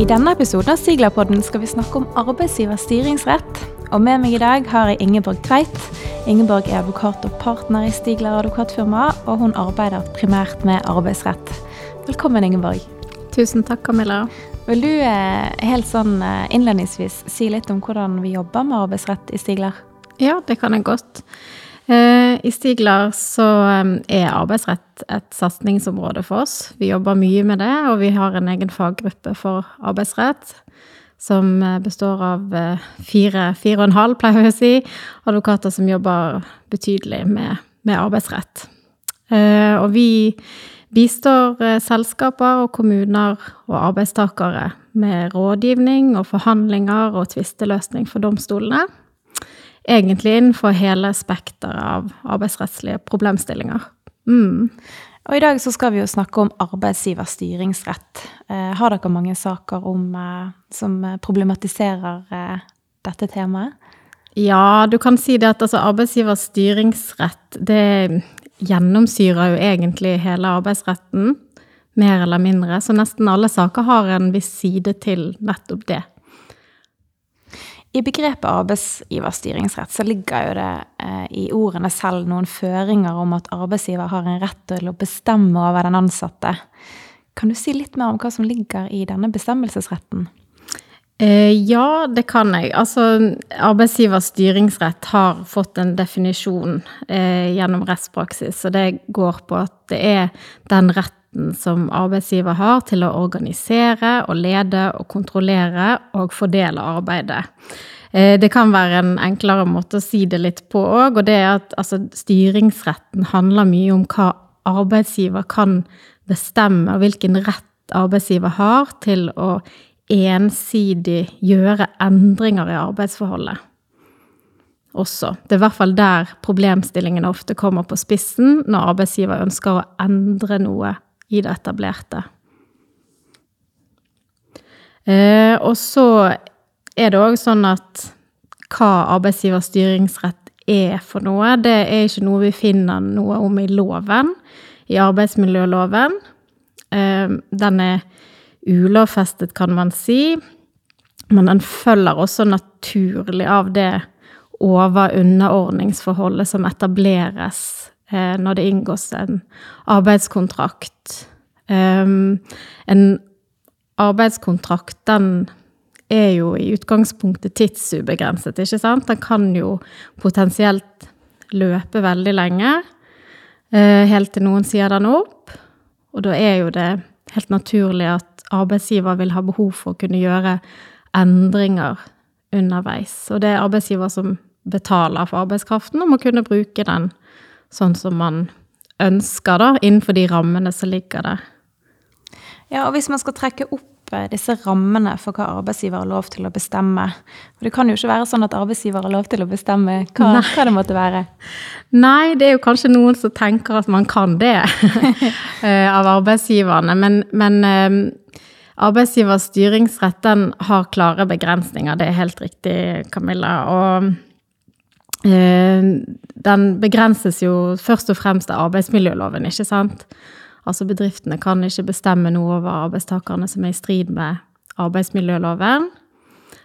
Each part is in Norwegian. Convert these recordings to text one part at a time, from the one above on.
I denne episoden av Stiglerpodden skal vi snakke om arbeidsgivers styringsrett. Og med meg i dag har jeg Ingeborg Tveit. Ingeborg er advokat og partner i Stigler advokatfirma, og hun arbeider primært med arbeidsrett. Velkommen, Ingeborg. Tusen takk, Camilla. Vil du eh, helt sånn eh, innledningsvis si litt om hvordan vi jobber med arbeidsrett i Stigler? Ja, det kan jeg godt. Eh, I Stigler så er arbeidsrett et satsingsområde for oss. Vi jobber mye med det, og vi har en egen faggruppe for arbeidsrett som består av fire, fire og en halv, pleier jeg å si, advokater som jobber betydelig med, med arbeidsrett. Og vi bistår selskaper og kommuner og arbeidstakere med rådgivning og forhandlinger og tvisteløsning for domstolene egentlig innenfor hele spekteret av arbeidsrettslige problemstillinger. Mm. Og I dag så skal vi jo snakke om arbeidsgivers styringsrett. Eh, har dere mange saker om, eh, som problematiserer eh, dette temaet? Ja, du kan si det at altså, arbeidsgivers styringsrett det gjennomsyrer jo egentlig hele arbeidsretten, mer eller mindre. Så nesten alle saker har en viss side til nettopp det. I begrepet arbeidsgiverstyringsrett så ligger jo det eh, i ordene selv noen føringer om at arbeidsgiver har en rett til å bestemme over den ansatte. Kan du si litt mer om hva som ligger i denne bestemmelsesretten? Eh, ja, det kan jeg. Altså, arbeidsgivers styringsrett har fått en definisjon eh, gjennom rettspraksis, og det går på at det er den retten som arbeidsgiver har til å organisere og lede og kontrollere og fordele arbeidet. Eh, det kan være en enklere måte å si det litt på òg, og det er at altså, styringsretten handler mye om hva arbeidsgiver kan bestemme, og hvilken rett arbeidsgiver har til å ensidig gjøre endringer i arbeidsforholdet. Også. Det er i hvert fall der problemstillingene ofte kommer på spissen når arbeidsgiver ønsker å endre noe i det etablerte. Eh, og så er det òg sånn at hva arbeidsgivers styringsrett er for noe, det er ikke noe vi finner noe om i loven, i arbeidsmiljøloven. Eh, den er ulovfestet, kan man si, men den følger også naturlig av det over-underordningsforholdet som etableres når det inngås en arbeidskontrakt. En arbeidskontrakt, den er jo i utgangspunktet tidsubegrenset, ikke sant? Den kan jo potensielt løpe veldig lenge, eh, helt til noen sier den opp. Og da er jo det helt naturlig at arbeidsgiver vil ha behov for å kunne gjøre endringer underveis. Og det er arbeidsgiver som betaler for arbeidskraften, og må kunne bruke den sånn som man ønsker, da, innenfor de rammene som ligger der. Ja, og hvis man skal trekke opp eh, disse rammene for hva arbeidsgiver har lov til å bestemme For det kan jo ikke være sånn at arbeidsgiver har lov til å bestemme hva, hva det måtte være? Nei, det er jo kanskje noen som tenker at man kan det eh, av arbeidsgiverne. Men, men um, arbeidsgivers styringsrett den har klare begrensninger, det er helt riktig, Camilla. Og den begrenses jo først og fremst av arbeidsmiljøloven, ikke sant? Altså bedriftene kan ikke bestemme noe over arbeidstakerne som er i strid med arbeidsmiljøloven.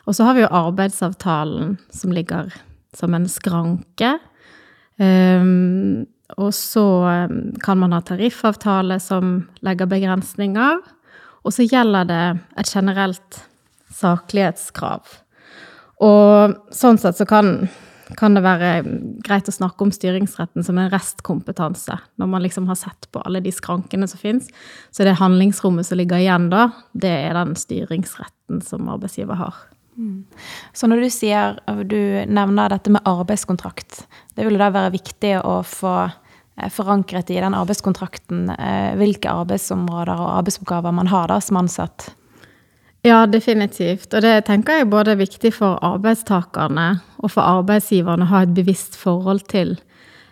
Og så har vi jo arbeidsavtalen som ligger som en skranke. Um, og så kan man ha tariffavtale som legger begrensninger. Og så gjelder det et generelt saklighetskrav. Og sånn sett så kan kan det være greit å snakke om styringsretten som en restkompetanse. Når man liksom har sett på alle de skrankene som fins. Så det handlingsrommet som ligger igjen da, det er den styringsretten som arbeidsgiver har. Mm. Så når du sier, du nevner dette med arbeidskontrakt, det vil da være viktig å få eh, forankret i den arbeidskontrakten eh, hvilke arbeidsområder og arbeidsoppgaver man har da som ansatt? Ja, definitivt. Og det tenker jeg både er viktig for arbeidstakerne og for arbeidsgiverne å ha et bevisst forhold til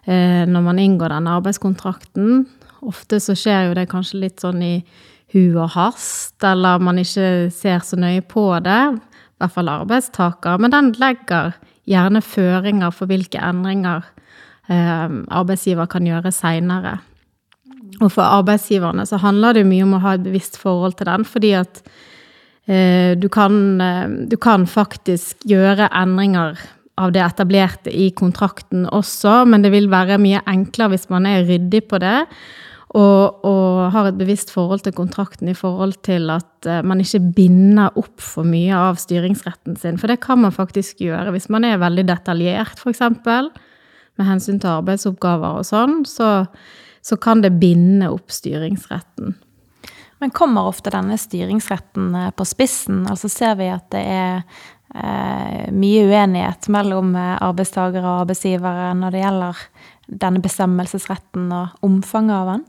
eh, når man inngår denne arbeidskontrakten. Ofte så skjer jo det kanskje litt sånn i hu og hast, eller man ikke ser så nøye på det. I hvert fall arbeidstaker. Men den legger gjerne føringer for hvilke endringer eh, arbeidsgiver kan gjøre seinere. Og for arbeidsgiverne så handler det mye om å ha et bevisst forhold til den, fordi at du kan, eh, du kan faktisk gjøre endringer av det etablerte i kontrakten også, men det vil være mye enklere hvis man er ryddig på det. Og, og, har et bevisst forhold til kontrakten i forhold til at eh, man ikke binder opp for mye av styringsretten sin. For det kan man faktisk gjøre hvis man er veldig detaljert, f.eks. Med hensyn til arbeidsoppgaver og sånn, så, så kan det binde opp styringsretten. Men kommer ofte denne styringsretten eh, på spissen? Altså ser vi at det er eh, mye uenighet mellom eh, arbeidstakere og arbeidsgivere når det gjelder denne bestemmelsesretten og omfanget av den?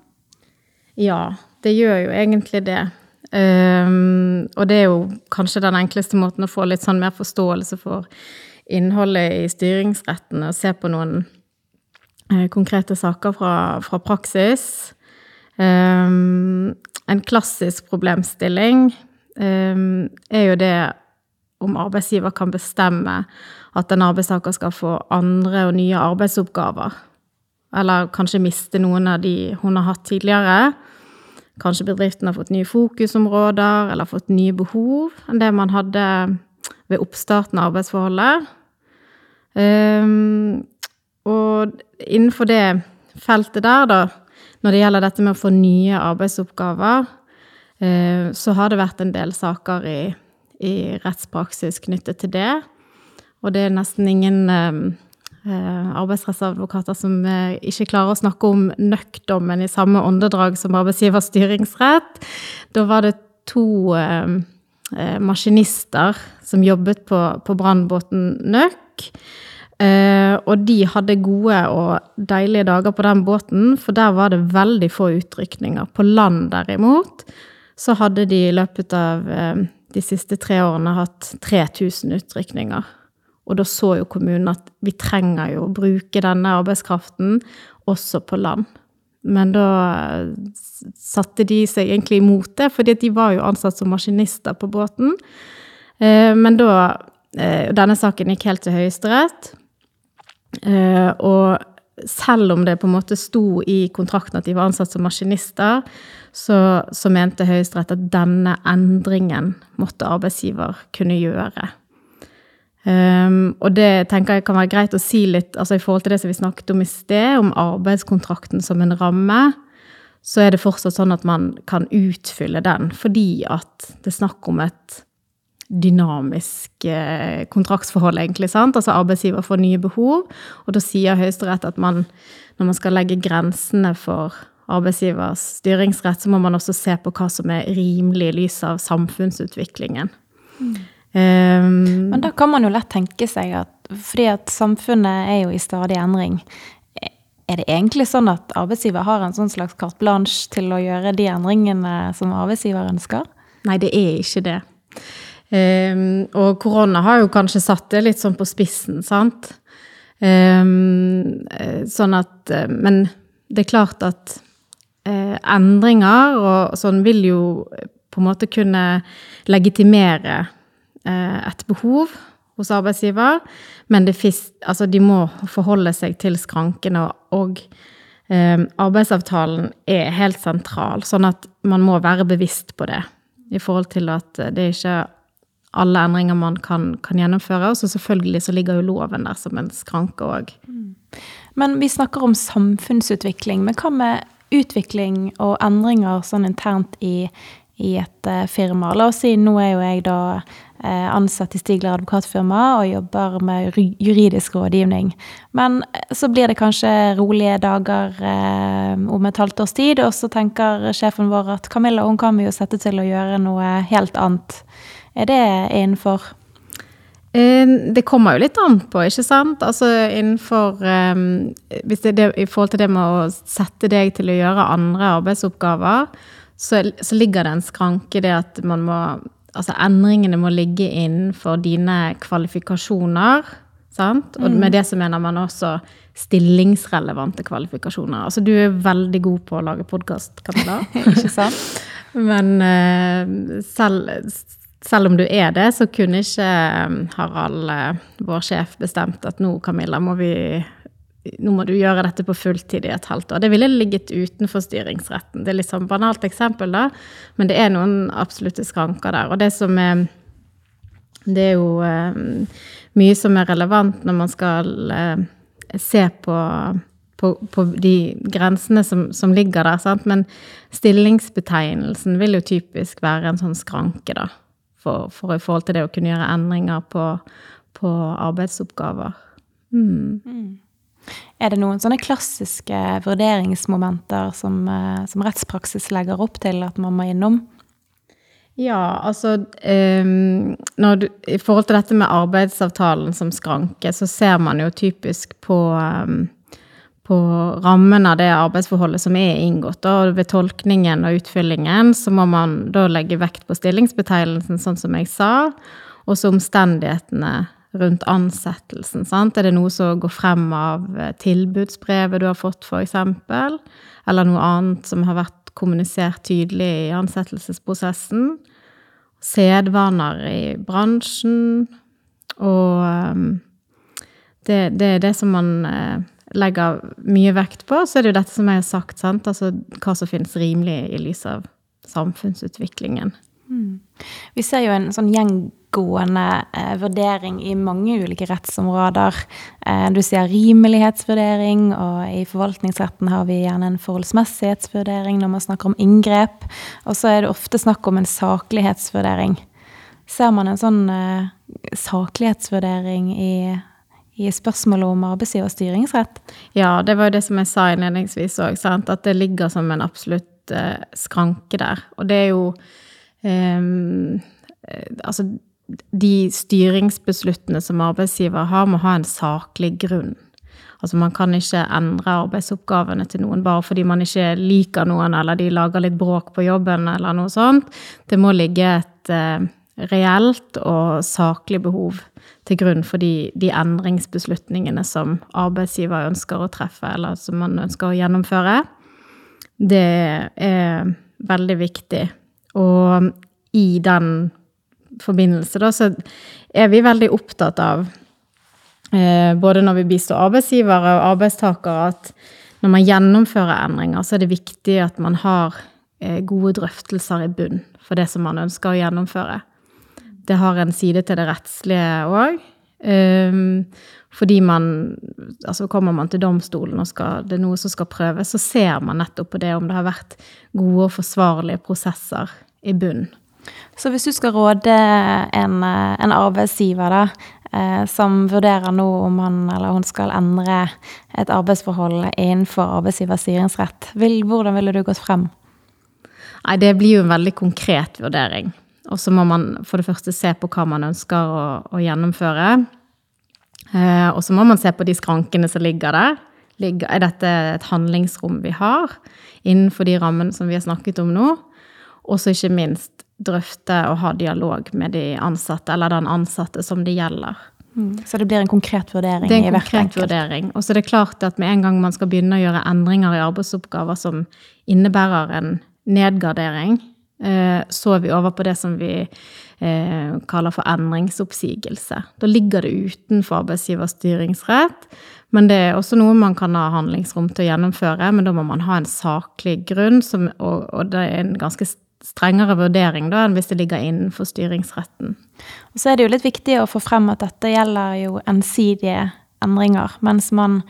Ja, det gjør jo egentlig det. Um, og det er jo kanskje den enkleste måten å få litt sånn mer forståelse for innholdet i styringsretten, og se på noen uh, konkrete saker fra, fra praksis. Um, en klassisk problemstilling um, er jo det om arbeidsgiver kan bestemme at en arbeidstaker skal få andre og nye arbeidsoppgaver. Eller kanskje miste noen av de hun har hatt tidligere. Kanskje bedriften har fått nye fokusområder eller fått nye behov enn det man hadde ved oppstarten av arbeidsforholdet. Um, og innenfor det feltet der, da, når det gjelder dette med å få nye arbeidsoppgaver, eh, så har det vært en del saker i, i rettspraksis knyttet til det. Og det er nesten ingen eh, eh, arbeidsrettsadvokater som ikke klarer å snakke om nøkkdommen i samme åndedrag som arbeidsgivers styringsrett. Da var det to maskinister som jobbet på, på brannbåten Nøkk. Uh, og de hadde gode og deilige dager på den båten, for der var det veldig få utrykninger. På land, derimot, så hadde de i løpet av uh, de siste tre årene hatt 3000 utrykninger. Og da så jo kommunen at vi trenger jo å bruke denne arbeidskraften også på land. Men da uh, satte de seg egentlig imot det, fordi de var jo ansatt som maskinister på båten. men da Denne saken gikk helt til Høyesterett. Uh, og selv om det på en måte sto i kontrakten at de var ansatt som maskinister, så, så mente Høyesterett at denne endringen måtte arbeidsgiver kunne gjøre. Um, og det tenker jeg kan være greit å si litt altså i forhold til det som vi snakket om i sted, om arbeidskontrakten som en ramme. Så er det fortsatt sånn at man kan utfylle den, fordi at det er snakk om et dynamisk eh, kontraktsforhold, egentlig. sant? Altså arbeidsgiver får nye behov, og da sier Høyesterett at man, når man skal legge grensene for arbeidsgivers styringsrett, så må man også se på hva som er rimelig i lys av samfunnsutviklingen. Mm. Um, Men da kan man jo lett tenke seg at fordi at samfunnet er jo i stadig endring, er det egentlig sånn at arbeidsgiver har en sånn slags carte blanche til å gjøre de endringene som arbeidsgiver ønsker? Nei, det er ikke det. Um, og korona har jo kanskje satt det litt sånn på spissen, sant? Um, sånn at eh, Men det er klart at uh, endringer og sånn vil jo på en måte kunne legitimere uh, et behov hos arbeidsgiver, men fis, altså de må forholde seg til skrankene, og um, arbeidsavtalen er helt sentral, sånn at man må være bevisst på det. I forhold til at det ikke alle endringer man kan, kan gjennomføre. Og så selvfølgelig så ligger jo loven der som en skranke òg. Mm. Men vi snakker om samfunnsutvikling. Men hva med utvikling og endringer sånn internt i, i et uh, firma? La oss si nå er jo jeg da uh, ansatt i Stigler advokatfirma og jobber med juridisk rådgivning. Men eh, så blir det kanskje rolige dager om et halvt års tid, og så tenker sjefen vår at Camilla hun kan vi jo sette til å gjøre noe helt annet. Er det innenfor? Eh, det kommer jo litt an på, ikke sant? Altså innenfor Hvis det det, I forhold til det med å sette deg til å gjøre andre arbeidsoppgaver, så, så ligger det en skranke i det at man må Altså endringene må ligge innenfor dine kvalifikasjoner. Sant? Og mm. med det så mener man også stillingsrelevante kvalifikasjoner. Altså du er veldig god på å lage podkast, Camilla. ikke sant? Men uh, selv selv om du er det, så kunne ikke um, Harald, uh, vår sjef, bestemt at nå, Camilla, må vi nå må du gjøre dette på fulltid i et halvt år. Det ville ligget utenfor styringsretten. Det er litt sånn banalt eksempel, da, men det er noen absolutte skranker der. Og det som er Det er jo eh, mye som er relevant når man skal eh, se på, på, på de grensene som, som ligger der, sant? men stillingsbetegnelsen vil jo typisk være en sånn skranke, da. For, for i forhold til det å kunne gjøre endringer på, på arbeidsoppgaver. Mm. Mm. Er det noen sånne klassiske vurderingsmomenter som, eh, som, rettspraksis legger opp til at man må innom? Ja, altså um, du, I forhold til dette med arbeidsavtalen som skranke, så ser man jo typisk på, um, på rammen av det arbeidsforholdet som er inngått. Og ved tolkningen og utfyllingen så må man da legge vekt på stillingsbetegnelsen, sånn som jeg sa, og så omstendighetene rundt ansettelsen. Sant? Er det noe som går frem av eh, tilbudsbrevet du har fått, f.eks., eller noe annet som har vært kommunisert tydelig i ansettelsesprosessen? Sedvaner i bransjen. Og um, det, det, er det som man uh, legger mye vekt på. Så er det jo dette som jeg har sagt, sant? altså hva som finnes rimelig i lys av samfunnsutviklingen. Mm. Vi ser jo en sånn gjengående eh, vurdering i mange ulike rettsområder. Eh, du sier rimelighetsvurdering, og i forvaltningsretten har vi gjerne en forholdsmessighetsvurdering når man snakker om inngrep. Og så er det ofte snakk om en saklighetsvurdering. Ser man en sånn eh, saklighetsvurdering i, i spørsmålet om arbeidsgivers styringsrett? Ja, det var jo det som jeg sa innledningsvis òg, at det ligger som en absolutt eh, skranke der. Og det er jo um, Altså, de styringsbesluttene som arbeidsgiver har, må ha en saklig grunn. Altså Man kan ikke endre arbeidsoppgavene til noen bare fordi man ikke liker noen, eller de lager litt bråk på jobben, eller noe sånt. Det må ligge et eh, reelt og saklig behov til grunn for de, de, endringsbeslutningene som arbeidsgiver ønsker å treffe, eller som man ønsker å gjennomføre. Det er veldig viktig. Og i den forbindelse, da, så er vi veldig opptatt av, eh, både når vi bistår arbeidsgivere og arbeidstakere, at når man gjennomfører endringer, så er det viktig at man har eh, gode drøftelser i bunn for det som man ønsker å gjennomføre. Det har en side til det rettslige òg. Um, fordi man Altså kommer man til domstolen og skal, det er noe som skal prøves, så ser man nettopp på det om det har vært gode og forsvarlige prosesser i bunnen. Så hvis du skal råde en, en arbeidsgiver da, eh, som vurderer nå om han eller hun skal endre et arbeidsforhold innenfor arbeidsgivers styringsrett, vil, hvordan ville du gått frem? Nei, Det blir jo en veldig konkret vurdering. Og så må man for det første se på hva man ønsker å, å gjennomføre. Eh, og så må man se på de skrankene som ligger der. Ligger, er dette et handlingsrom vi har innenfor de rammene som vi har snakket om nå? Og så ikke minst drøfte og ha dialog med de ansatte, eller den ansatte som det gjelder. Mm. Så det blir en konkret vurdering? Det er en konkret vurdering. Og så er det klart at med en gang man skal begynne å gjøre endringer i arbeidsoppgaver som innebærer en nedgradering, så er vi over på det som vi eh, kaller for endringsoppsigelse. Da ligger det utenfor arbeidsgivers styringsrett, men det er også noe man kan ha handlingsrom til å gjennomføre. Men da må man ha en saklig grunn, som, og, og det er en ganske strengere vurdering da, enn hvis det ligger innenfor styringsretten. Og så er det jo litt viktig å få frem at dette gjelder jo ensidige endringer. Mens man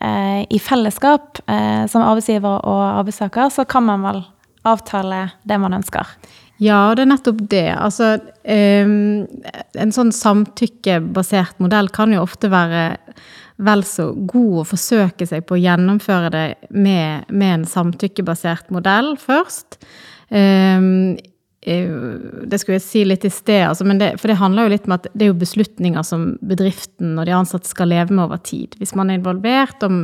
eh, i fellesskap eh, som arbeidsgiver og arbeidstaker, så kan man vel avtale det man ønsker. Ja, det er nettopp det. Altså, en sånn samtykkebasert modell kan jo ofte være vel så god å forsøke seg på å gjennomføre det med, med en samtykkebasert modell først. Um, det skulle jeg si litt i sted, altså, det, for det handler jo litt om at det er jo beslutninger som bedriften og de ansatte skal leve med over tid. Hvis man er involvert, om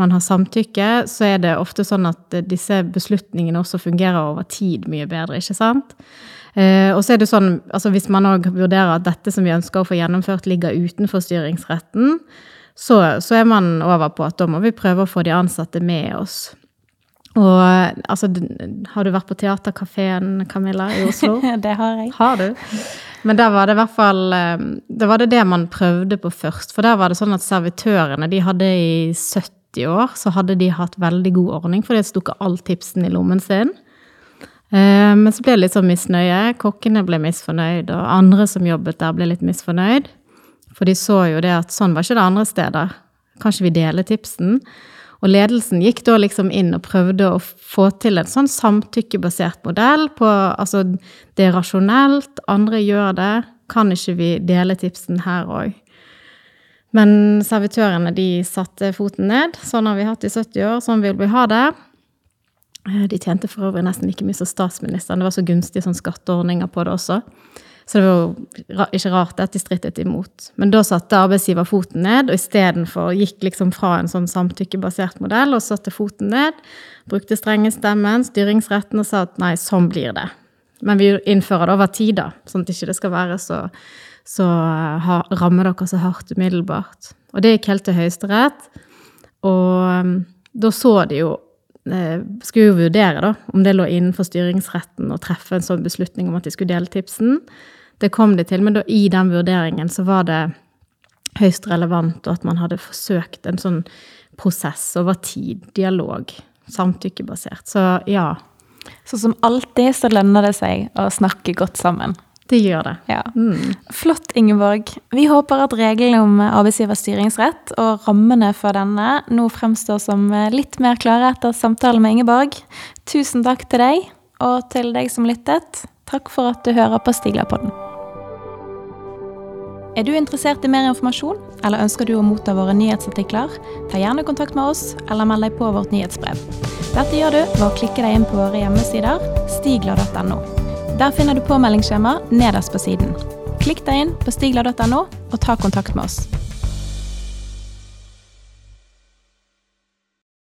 man har samtykke, så er det ofte sånn at disse beslutningene også fungerer over tid mye bedre, ikke sant? Eh, og så er det sånn, altså Hvis man òg vurderer at dette som vi ønsker å få gjennomført, ligger utenfor styringsretten, så, så er man over på at da må vi prøve å få de ansatte med oss. Og altså, har du vært på Teaterkafeen, Camilla, i Oslo? det har jeg. Har du? Men der var det i hvert fall eh, Det var det det man prøvde på først. For der var det sånn at servitørene de hadde i 70 år så hadde de hatt veldig god ordning, for de stukket all tipsen i lommen sin. Eh, men så ble det litt sånn misnøye. Kokkene ble misfornøyd, og andre som jobbet der, ble litt misfornøyd. For de så jo det at sånn var ikke det andre steder. Kanskje vi deler tipsen? Og ledelsen gikk da liksom inn og prøvde å få til en sånn samtykkebasert modell på altså det er rasjonelt, andre gjør det, kan ikke vi dele tipsen her òg? Men servitørene de satte foten ned. Sånn har vi hatt i 70 år, sånn vil vi ha det. Eh, de tjente for øvrig nesten like mye som statsministeren. Det var så gunstige sånn skatteordninger på det også. Så det var jo ikke rart at de strittet imot. Men da satte arbeidsgiver foten ned, og istedenfor gikk liksom fra en sånn samtykkebasert modell og satte foten ned, brukte strenge stemmen, styringsretten, og sa at nei, sånn blir det. Men vi innfører det over tid, da, sånn at det ikke skal være så, så ha, ramme dere så hardt umiddelbart. Og det gikk helt til Høyesterett. Og um, da så de jo eh, skulle jo vurdere da, om det lå innenfor styringsretten å treffe en sånn beslutning om at de skulle dele tipsen. Det kom de til, men da, i den vurderingen så var det høyst relevant, og at man hadde forsøkt en sånn prosess over tid, dialog, samtykkebasert. Så ja. Så som alltid så lønner det seg å snakke godt sammen. Det gjør det. Ja. Mm. Flott, Ingeborg. Vi håper at reglene om arbeidsgivers styringsrett og rammene for denne nå fremstår som litt mer klare etter samtalen med Ingeborg. Tusen takk til deg, og til deg som lyttet. Takk for at du hører på Stiglerpodden. Er du interessert i mer informasjon, eller ønsker du å motta våre nyhetsartikler? Ta gjerne kontakt med oss, eller meld deg på vårt nyhetsbrev. Dette gjør du ved å klikke deg inn på våre hjemmesider stigler.no. Der finner du påmeldingsskjema nederst på siden. Klikk deg inn på stigla.no og ta kontakt med oss.